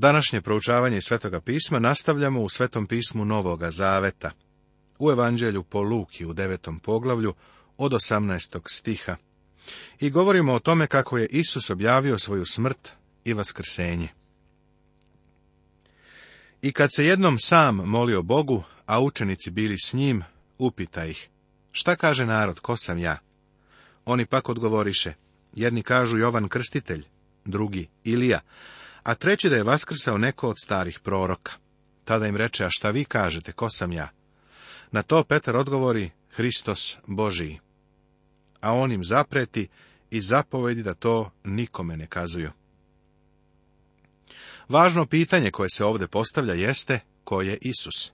Današnje proučavanje Svetoga pisma nastavljamo u Svetom pismu Novoga Zaveta, u Evanđelju po Luki u devetom poglavlju od 18. stiha. I govorimo o tome kako je Isus objavio svoju smrt i vaskrsenje. I kad se jednom sam molio Bogu, a učenici bili s njim, upita ih, šta kaže narod, ko sam ja? Oni pak odgovoriše, jedni kažu Jovan Krstitelj, drugi Ilija, a treći da je vaskrsao neko od starih proroka. Tada im reče, a šta vi kažete, ko sam ja? Na to Petar odgovori, Hristos Božiji. A on im zapreti i zapovedi da to nikome ne kazuju. Važno pitanje koje se ovdje postavlja jeste, ko je Isus?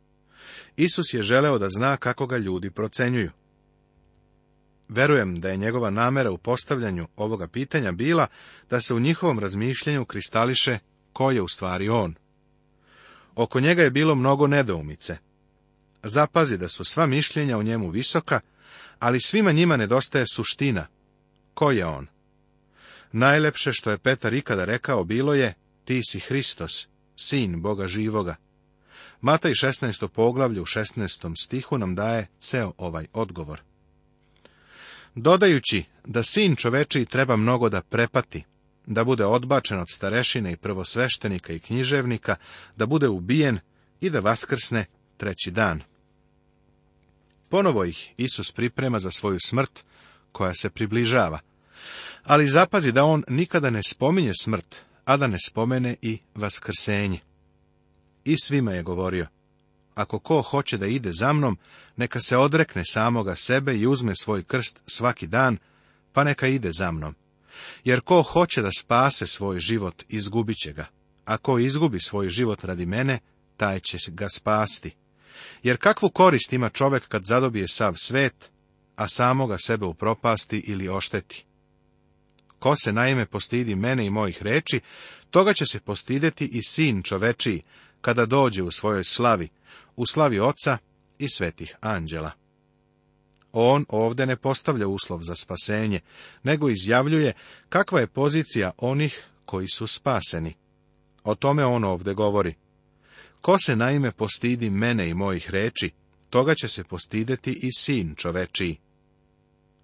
Isus je želeo da zna kako ga ljudi procenjuju. Verujem da je njegova namera u postavljanju ovoga pitanja bila da se u njihovom razmišljanju kristališe ko je u stvari on. Oko njega je bilo mnogo nedoumice. Zapazi da su sva mišljenja o njemu visoka, ali svima njima nedostaje suština. Ko je on? Najlepše što je Petar ikada rekao bilo je, ti si Hristos, sin Boga živoga. Mataj 16. poglavlju u 16. stihu nam daje ceo ovaj odgovor dodajući da sin čoveči treba mnogo da prepati, da bude odbačen od starešine i prvosveštenika i književnika, da bude ubijen i da vaskrsne treći dan. Ponovo ih Isus priprema za svoju smrt, koja se približava. Ali zapazi da on nikada ne spominje smrt, a da ne spomene i vaskrsenje. I svima je govorio, ako ko hoće da ide za mnom, neka se odrekne samoga sebe i uzme svoj krst svaki dan, pa neka ide za mnom. Jer ko hoće da spase svoj život, izgubit će ga. A ko izgubi svoj život radi mene, taj će ga spasti. Jer kakvu korist ima čovek kad zadobije sav svet, a samoga sebe upropasti ili ošteti? Ko se naime postidi mene i mojih reči, toga će se postideti i sin čovečiji, kada dođe u svojoj slavi, u slavi Oca i svetih anđela. On ovde ne postavlja uslov za spasenje, nego izjavljuje kakva je pozicija onih koji su spaseni. O tome on ovdje govori. Ko se naime postidi mene i mojih reči, toga će se postideti i sin čovečiji.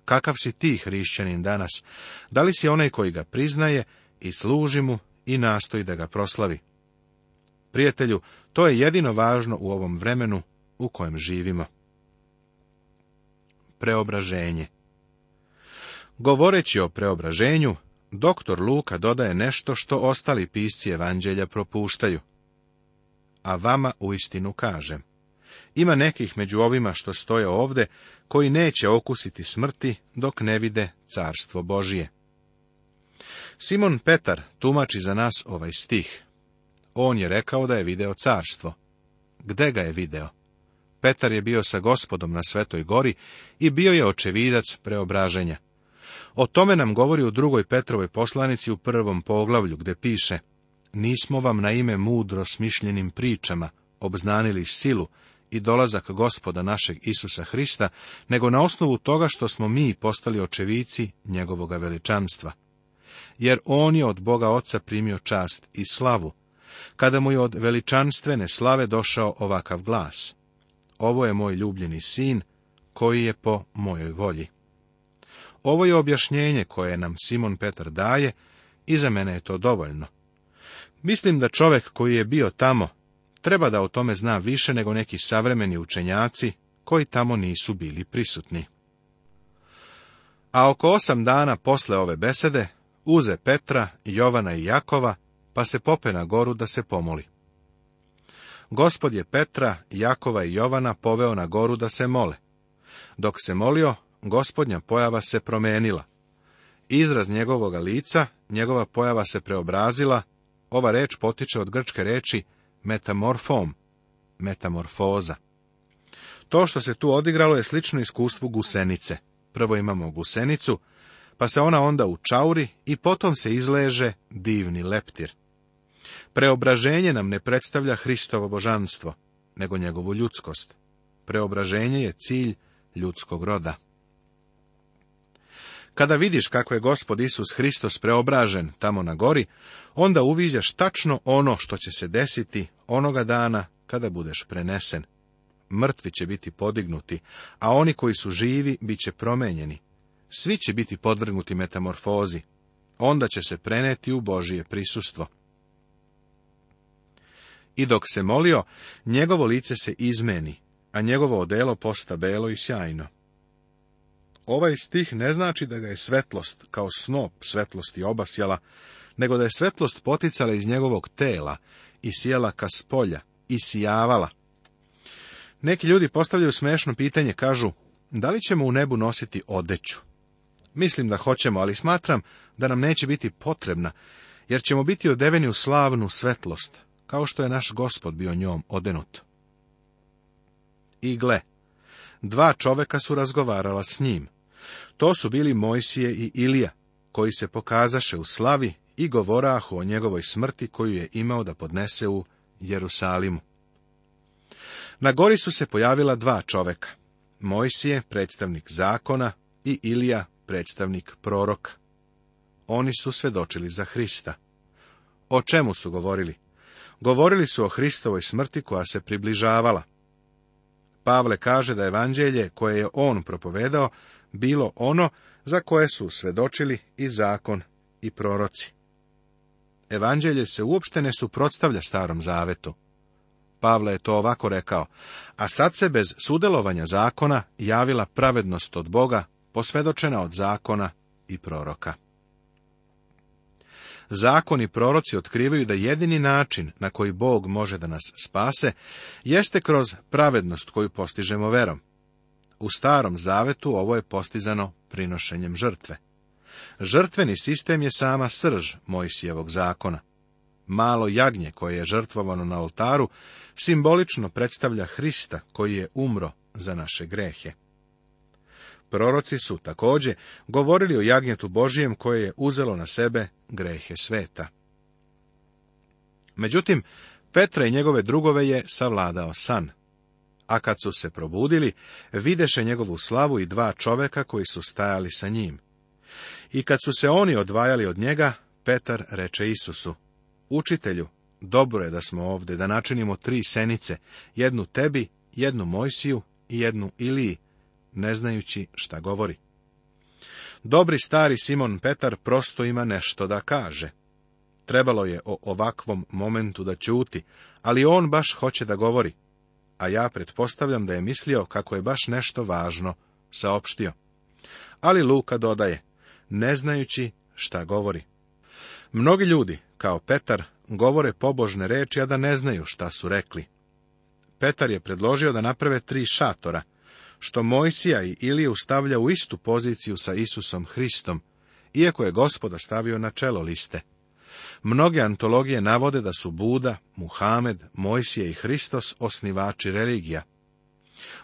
Kakav si ti, hrišćanin, danas? Da li si onaj koji ga priznaje i služi mu i nastoji da ga proslavi? Prijatelju, to je jedino važno u ovom vremenu u kojem živimo. Preobraženje Govoreći o preobraženju, doktor Luka dodaje nešto što ostali pisci evanđelja propuštaju. A vama u istinu kažem. Ima nekih među ovima što stoje ovde, koji neće okusiti smrti dok ne vide carstvo Božije. Simon Petar tumači za nas ovaj stih. On je rekao da je video carstvo. Gde ga je video? Petar je bio sa gospodom na Svetoj gori i bio je očevidac preobraženja. O tome nam govori u drugoj Petrovoj poslanici u prvom poglavlju, gde piše Nismo vam na ime mudro smišljenim pričama obznanili silu i dolazak gospoda našeg Isusa Hrista, nego na osnovu toga što smo mi postali očevici njegovoga veličanstva. Jer on je od Boga Oca primio čast i slavu, kada mu je od veličanstvene slave došao ovakav glas. Ovo je moj ljubljeni sin, koji je po mojoj volji. Ovo je objašnjenje koje nam Simon Petar daje i za mene je to dovoljno. Mislim da čovek koji je bio tamo, treba da o tome zna više nego neki savremeni učenjaci koji tamo nisu bili prisutni. A oko osam dana posle ove besede uze Petra, Jovana i Jakova pa se pope na goru da se pomoli. Gospod je Petra, Jakova i Jovana poveo na goru da se mole. Dok se molio, gospodnja pojava se promenila. Izraz njegovoga lica, njegova pojava se preobrazila, ova reč potiče od grčke reči metamorfom, metamorfoza. To što se tu odigralo je slično iskustvu gusenice. Prvo imamo gusenicu, pa se ona onda učauri i potom se izleže divni leptir. Preobraženje nam ne predstavlja Hristovo božanstvo, nego njegovu ljudskost. Preobraženje je cilj ljudskog roda. Kada vidiš kako je gospod Isus Hristos preobražen tamo na gori, onda uviđaš tačno ono što će se desiti onoga dana kada budeš prenesen. Mrtvi će biti podignuti, a oni koji su živi bit će promenjeni. Svi će biti podvrgnuti metamorfozi. Onda će se preneti u Božije prisustvo. I dok se molio, njegovo lice se izmeni, a njegovo odelo posta belo i sjajno. Ovaj stih ne znači da ga je svetlost, kao snop svetlosti obasjala, nego da je svetlost poticala iz njegovog tela i sjela ka spolja i sijavala. Neki ljudi postavljaju smešno pitanje, kažu, da li ćemo u nebu nositi odeću? Mislim da hoćemo, ali smatram da nam neće biti potrebna, jer ćemo biti odeveni u slavnu svetlost, kao što je naš gospod bio njom odenut. I gle, dva čoveka su razgovarala s njim. To su bili Mojsije i Ilija, koji se pokazaše u slavi i govorahu o njegovoj smrti koju je imao da podnese u Jerusalimu. Na gori su se pojavila dva čoveka. Mojsije, predstavnik zakona, i Ilija, predstavnik proroka. Oni su svedočili za Hrista. O čemu su govorili? govorili su o Hristovoj smrti koja se približavala. Pavle kaže da evanđelje koje je on propovedao bilo ono za koje su svedočili i zakon i proroci. Evanđelje se uopšte ne suprotstavlja starom zavetu. Pavle je to ovako rekao, a sad se bez sudelovanja zakona javila pravednost od Boga, posvedočena od zakona i proroka. Zakoni i proroci otkrivaju da jedini način na koji Bog može da nas spase, jeste kroz pravednost koju postižemo verom. U starom zavetu ovo je postizano prinošenjem žrtve. Žrtveni sistem je sama srž Mojsijevog zakona. Malo jagnje koje je žrtvovano na oltaru simbolično predstavlja Hrista koji je umro za naše grehe. Proroci su također govorili o jagnjetu Božijem koje je uzelo na sebe grehe sveta. Međutim, Petra i njegove drugove je savladao san. A kad su se probudili, videše njegovu slavu i dva čoveka koji su stajali sa njim. I kad su se oni odvajali od njega, Petar reče Isusu, Učitelju, dobro je da smo ovdje, da načinimo tri senice, jednu tebi, jednu Mojsiju i jednu Iliji, ne znajući šta govori. Dobri stari Simon Petar prosto ima nešto da kaže. Trebalo je o ovakvom momentu da ćuti, ali on baš hoće da govori, a ja pretpostavljam da je mislio kako je baš nešto važno saopštio. Ali Luka dodaje, ne znajući šta govori. Mnogi ljudi, kao Petar, govore pobožne reči, a da ne znaju šta su rekli. Petar je predložio da naprave tri šatora, što Mojsija i Iliju stavlja u istu poziciju sa Isusom Hristom, iako je gospoda stavio na čelo liste. Mnoge antologije navode da su Buda, Muhamed, Mojsije i Hristos osnivači religija.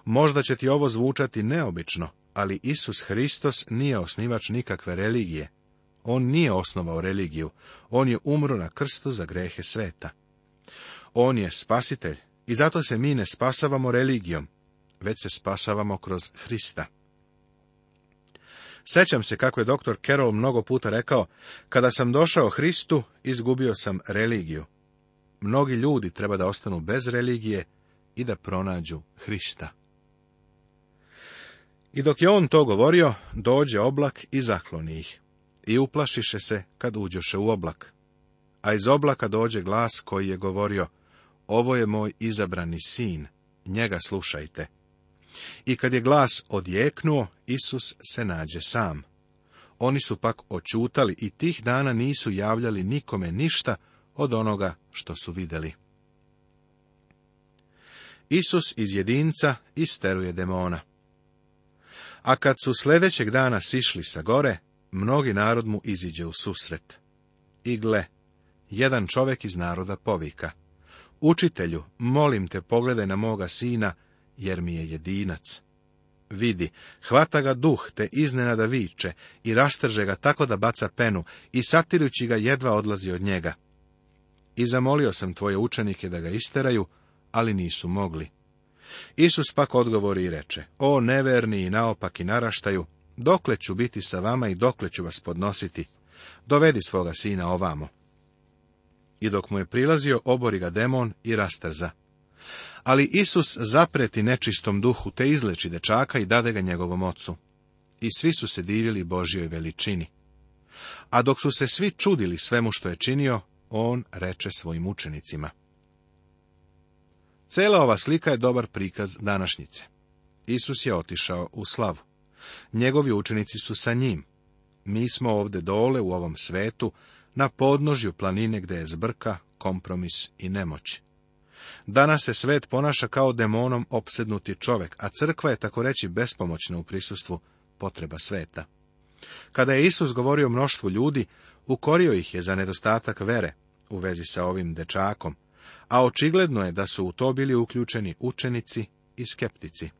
Možda će ti ovo zvučati neobično, ali Isus Hristos nije osnivač nikakve religije. On nije osnovao religiju, on je umro na krstu za grehe sveta. On je spasitelj i zato se mi ne spasavamo religijom, već se spasavamo kroz Hrista. Sećam se kako je doktor Carroll mnogo puta rekao, kada sam došao Hristu, izgubio sam religiju. Mnogi ljudi treba da ostanu bez religije i da pronađu Hrista. I dok je on to govorio, dođe oblak i zakloni ih. I uplašiše se kad uđoše u oblak. A iz oblaka dođe glas koji je govorio, ovo je moj izabrani sin, njega slušajte. I kad je glas odjeknuo, Isus se nađe sam. Oni su pak očutali i tih dana nisu javljali nikome ništa od onoga što su vidjeli. Isus iz jedinca isteruje demona. A kad su sljedećeg dana sišli sa gore, mnogi narod mu iziđe u susret. I gle, jedan čovjek iz naroda povika. Učitelju, molim te pogledaj na moga sina, jer mi je jedinac. Vidi, hvata ga duh, te iznenada viče i rastrže ga tako da baca penu i satirući ga jedva odlazi od njega. I zamolio sam tvoje učenike da ga isteraju, ali nisu mogli. Isus pak odgovori i reče, o neverni i naopak i naraštaju, dokle ću biti sa vama i dokle ću vas podnositi, dovedi svoga sina ovamo. I dok mu je prilazio, obori ga demon i rastrza. Ali Isus zapreti nečistom duhu, te izleči dečaka i dade ga njegovom ocu. I svi su se divili Božjoj veličini. A dok su se svi čudili svemu što je činio, on reče svojim učenicima. Cela ova slika je dobar prikaz današnjice. Isus je otišao u slavu. Njegovi učenici su sa njim. Mi smo ovde dole u ovom svetu, na podnožju planine gde je zbrka, kompromis i nemoć. Danas se svet ponaša kao demonom opsednuti čovek, a crkva je tako reći bespomoćna u prisustvu potreba sveta. Kada je Isus govorio mnoštvu ljudi, ukorio ih je za nedostatak vere u vezi sa ovim dečakom, a očigledno je da su u to bili uključeni učenici i skeptici.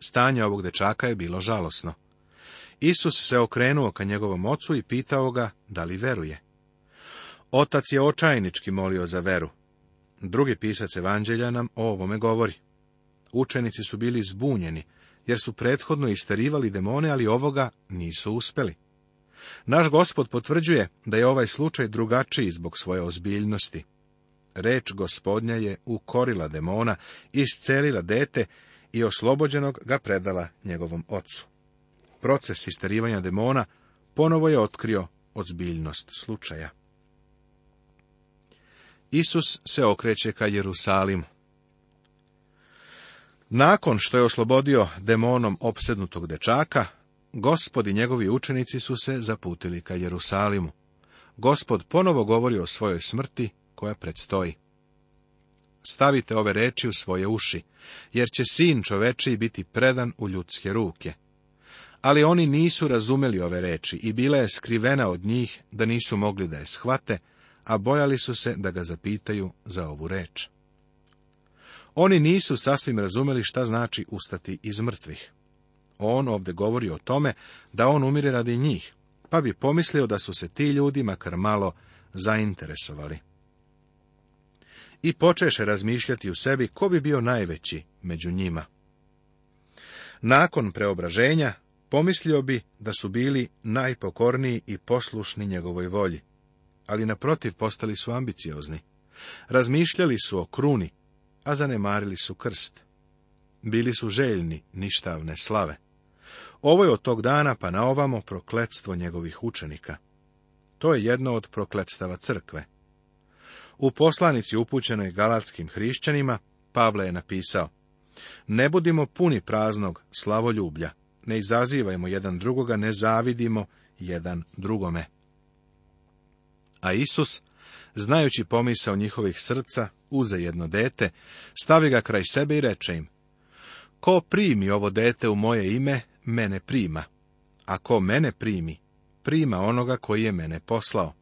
Stanje ovog dečaka je bilo žalosno. Isus se okrenuo ka njegovom ocu i pitao ga da li veruje. Otac je očajnički molio za veru, Drugi pisac Evanđelja nam o ovome govori. Učenici su bili zbunjeni, jer su prethodno istarivali demone, ali ovoga nisu uspeli. Naš gospod potvrđuje da je ovaj slučaj drugačiji zbog svoje ozbiljnosti. Reč gospodnja je ukorila demona, iscelila dete i oslobođenog ga predala njegovom ocu. Proces istarivanja demona ponovo je otkrio ozbiljnost slučaja. Isus se okreće ka Jerusalimu. Nakon što je oslobodio demonom opsednutog dečaka, gospod i njegovi učenici su se zaputili ka Jerusalimu. Gospod ponovo govori o svojoj smrti koja predstoji. Stavite ove reči u svoje uši, jer će sin čovečiji biti predan u ljudske ruke. Ali oni nisu razumeli ove reči i bila je skrivena od njih da nisu mogli da je shvate, a bojali su se da ga zapitaju za ovu reč. Oni nisu sasvim razumeli šta znači ustati iz mrtvih. On ovdje govori o tome da on umire radi njih, pa bi pomislio da su se ti ljudi makar malo zainteresovali. I počeše razmišljati u sebi ko bi bio najveći među njima. Nakon preobraženja pomislio bi da su bili najpokorniji i poslušni njegovoj volji ali naprotiv postali su ambiciozni. Razmišljali su o kruni, a zanemarili su krst. Bili su željni ništavne slave. Ovo je od tog dana pa na ovamo, prokletstvo njegovih učenika. To je jedno od prokletstava crkve. U poslanici upućenoj galatskim hrišćanima, Pavle je napisao, ne budimo puni praznog slavoljublja, ne izazivajmo jedan drugoga, ne zavidimo jedan drugome. A Isus, znajući pomisao njihovih srca, uze jedno dete, stavi ga kraj sebe i reče im, Ko primi ovo dete u moje ime, mene prima, a ko mene primi, prima onoga koji je mene poslao,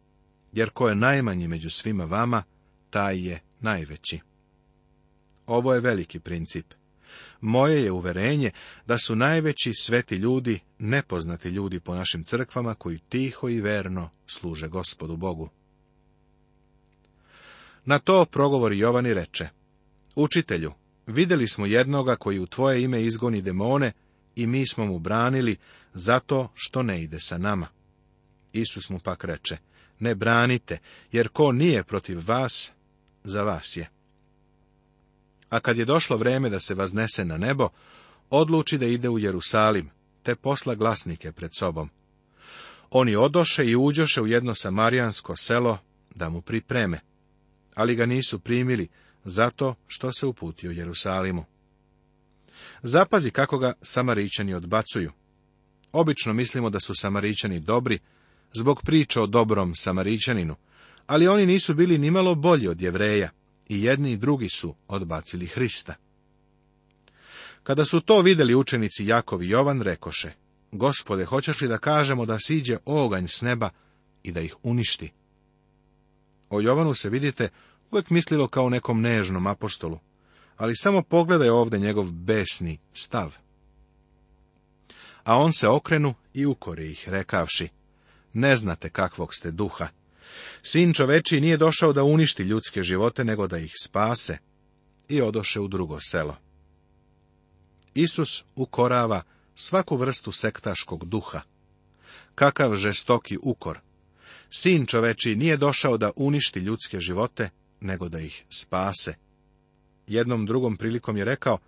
jer ko je najmanji među svima vama, taj je najveći. Ovo je veliki princip. Moje je uverenje da su najveći sveti ljudi nepoznati ljudi po našim crkvama koji tiho i verno služe gospodu Bogu. Na to progovori Jovan i reče, Učitelju, vidjeli smo jednoga koji u tvoje ime izgoni demone i mi smo mu branili zato što ne ide sa nama. Isus mu pak reče, ne branite, jer ko nije protiv vas, za vas je. A kad je došlo vreme da se vaznese na nebo, odluči da ide u Jerusalim, te posla glasnike pred sobom. Oni odoše i uđoše u jedno samarijansko selo da mu pripreme, ali ga nisu primili zato što se uputio Jerusalimu. Zapazi kako ga Samarićani odbacuju. Obično mislimo da su Samarićani dobri, zbog priče o dobrom Samarićaninu, ali oni nisu bili nimalo bolji od jevreja i jedni i drugi su odbacili Hrista. Kada su to vidjeli učenici Jakov i Jovan, rekoše, gospode, hoćeš li da kažemo da siđe oganj s neba i da ih uništi? O Jovanu se, vidite, uvek mislilo kao nekom nežnom apostolu, ali samo pogledaj ovde njegov besni stav. A on se okrenu i ukori ih, rekavši, ne znate kakvog ste duha, Sin čoveči nije došao da uništi ljudske živote, nego da ih spase. I odoše u drugo selo. Isus ukorava svaku vrstu sektaškog duha. Kakav žestoki ukor! Sin čoveči nije došao da uništi ljudske živote, nego da ih spase. Jednom drugom prilikom je rekao,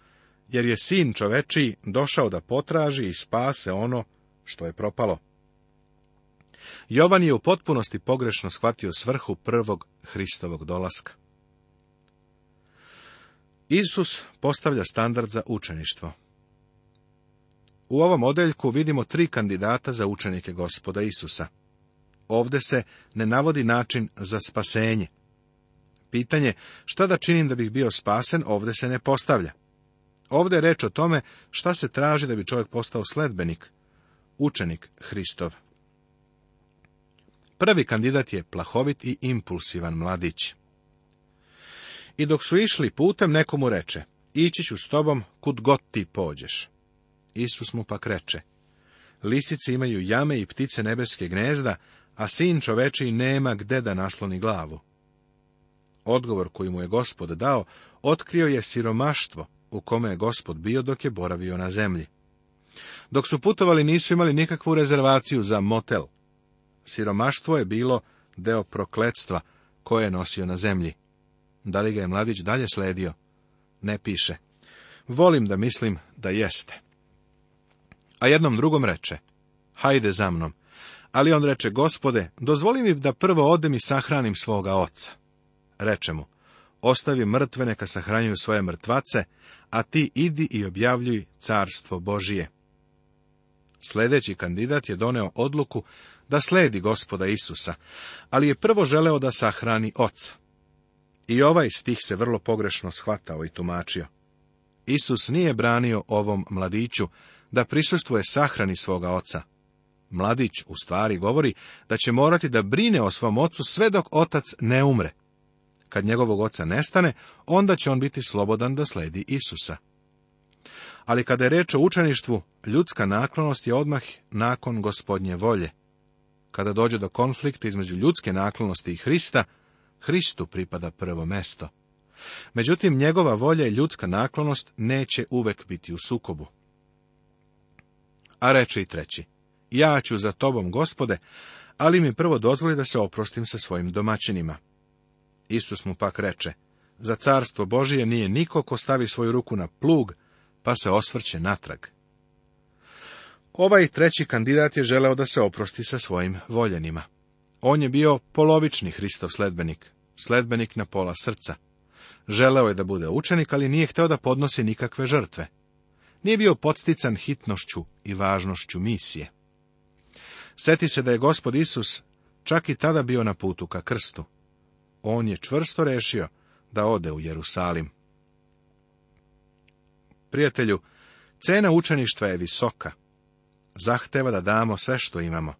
jer je sin čoveči došao da potraži i spase ono što je propalo. Jovan je u potpunosti pogrešno shvatio svrhu prvog Hristovog dolaska. Isus postavlja standard za učeništvo. U ovom odeljku vidimo tri kandidata za učenike gospoda Isusa. Ovde se ne navodi način za spasenje. Pitanje šta da činim da bih bio spasen ovde se ne postavlja. Ovde je reč o tome šta se traži da bi čovjek postao sledbenik, učenik Hristov. Prvi kandidat je plahovit i impulsivan mladić. I dok su išli putem, nekomu reče, ići ću s tobom kud god ti pođeš. Isus mu pak reče, lisici imaju jame i ptice nebeske gnezda, a sin čoveči nema gde da nasloni glavu. Odgovor koji mu je gospod dao, otkrio je siromaštvo u kome je gospod bio dok je boravio na zemlji. Dok su putovali nisu imali nikakvu rezervaciju za motel, Siromaštvo je bilo deo prokletstva koje je nosio na zemlji. Da li ga je mladić dalje sledio? Ne piše. Volim da mislim da jeste. A jednom drugom reče, hajde za mnom. Ali on reče, gospode, dozvoli mi da prvo odem i sahranim svoga oca. Reče mu, ostavi mrtve neka sahranjuju svoje mrtvace, a ti idi i objavljuj carstvo Božije. Sledeći kandidat je doneo odluku da sledi gospoda Isusa, ali je prvo želeo da sahrani oca. I ovaj stih se vrlo pogrešno shvatao i tumačio. Isus nije branio ovom mladiću da prisustuje sahrani svoga oca. Mladić u stvari govori da će morati da brine o svom ocu sve dok otac ne umre. Kad njegovog oca nestane, onda će on biti slobodan da sledi Isusa. Ali kada je reč o učeništvu, ljudska naklonost je odmah nakon gospodnje volje kada dođe do konflikta između ljudske naklonosti i Hrista, Hristu pripada prvo mesto. Međutim, njegova volja i ljudska naklonost neće uvek biti u sukobu. A reče i treći, ja ću za tobom, gospode, ali mi prvo dozvoli da se oprostim sa svojim domaćinima. Isus mu pak reče, za carstvo Božije nije niko ko stavi svoju ruku na plug, pa se osvrće natrag. Ovaj treći kandidat je želeo da se oprosti sa svojim voljenima. On je bio polovični Hristov sledbenik, sledbenik na pola srca. Želeo je da bude učenik, ali nije hteo da podnosi nikakve žrtve. Nije bio podstican hitnošću i važnošću misije. Seti se da je gospod Isus čak i tada bio na putu ka krstu. On je čvrsto rešio da ode u Jerusalim. Prijatelju, cena učeništva je visoka, zahteva da damo sve što imamo.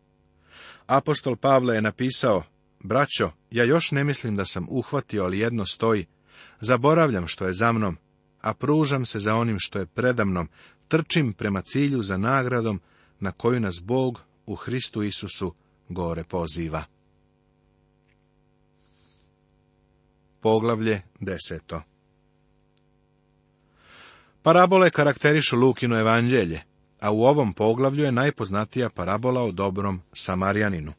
Apostol Pavle je napisao, braćo, ja još ne mislim da sam uhvatio, ali jedno stoji, zaboravljam što je za mnom, a pružam se za onim što je predamnom, trčim prema cilju za nagradom na koju nas Bog u Hristu Isusu gore poziva. Poglavlje deseto Parabole karakterišu Lukino evanđelje a u ovom poglavlju je najpoznatija parabola o dobrom Samarijaninu.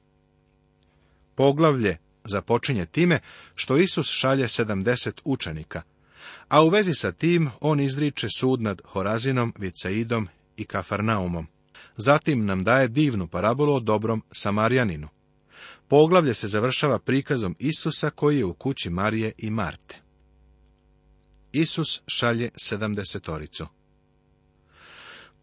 Poglavlje započinje time što Isus šalje sedamdeset učenika, a u vezi sa tim on izriče sud nad Horazinom, Viceidom i Kafarnaumom. Zatim nam daje divnu parabolu o dobrom Samarijaninu. Poglavlje se završava prikazom Isusa koji je u kući Marije i Marte. Isus šalje sedamdesetoricu.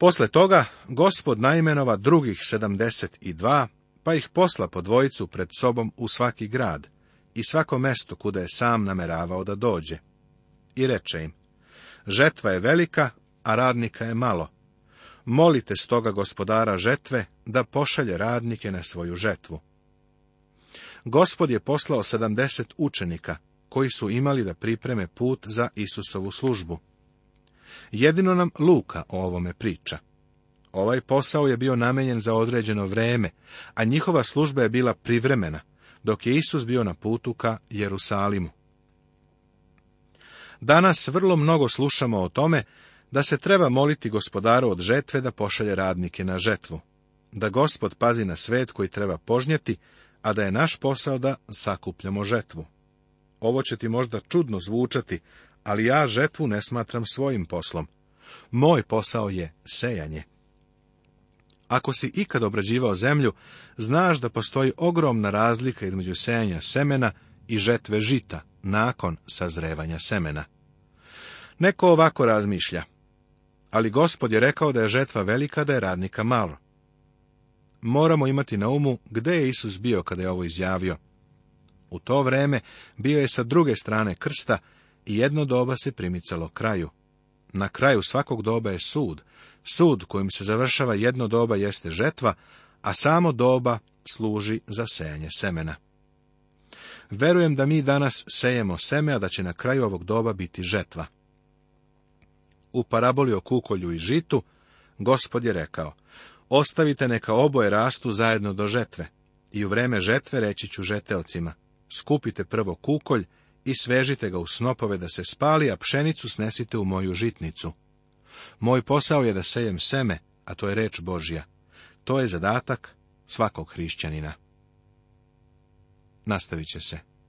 Posle toga gospod naimenova drugih sedamdeset i dva, pa ih posla po dvojicu pred sobom u svaki grad i svako mesto kuda je sam nameravao da dođe. I reče im, žetva je velika, a radnika je malo. Molite stoga gospodara žetve da pošalje radnike na svoju žetvu. Gospod je poslao sedamdeset učenika, koji su imali da pripreme put za Isusovu službu. Jedino nam Luka o ovome priča. Ovaj posao je bio namenjen za određeno vreme, a njihova služba je bila privremena, dok je Isus bio na putu ka Jerusalimu. Danas vrlo mnogo slušamo o tome da se treba moliti gospodaru od žetve da pošalje radnike na žetvu, da gospod pazi na svet koji treba požnjeti, a da je naš posao da sakupljamo žetvu. Ovo će ti možda čudno zvučati, ali ja žetvu ne smatram svojim poslom. Moj posao je sejanje. Ako si ikad obrađivao zemlju, znaš da postoji ogromna razlika između sejanja semena i žetve žita nakon sazrevanja semena. Neko ovako razmišlja. Ali gospod je rekao da je žetva velika, da je radnika malo. Moramo imati na umu gde je Isus bio kada je ovo izjavio. U to vreme bio je sa druge strane krsta i jedno doba se primicalo kraju. Na kraju svakog doba je sud. Sud kojim se završava jedno doba jeste žetva, a samo doba služi za sejanje semena. Verujem da mi danas sejemo seme, a da će na kraju ovog doba biti žetva. U paraboli o kukolju i žitu, gospod je rekao, ostavite neka oboje rastu zajedno do žetve, i u vreme žetve reći ću žeteocima, skupite prvo kukolj, i svežite ga u snopove da se spali, a pšenicu snesite u moju žitnicu. Moj posao je da sejem seme, a to je reč Božja. To je zadatak svakog hrišćanina. Nastavit će se.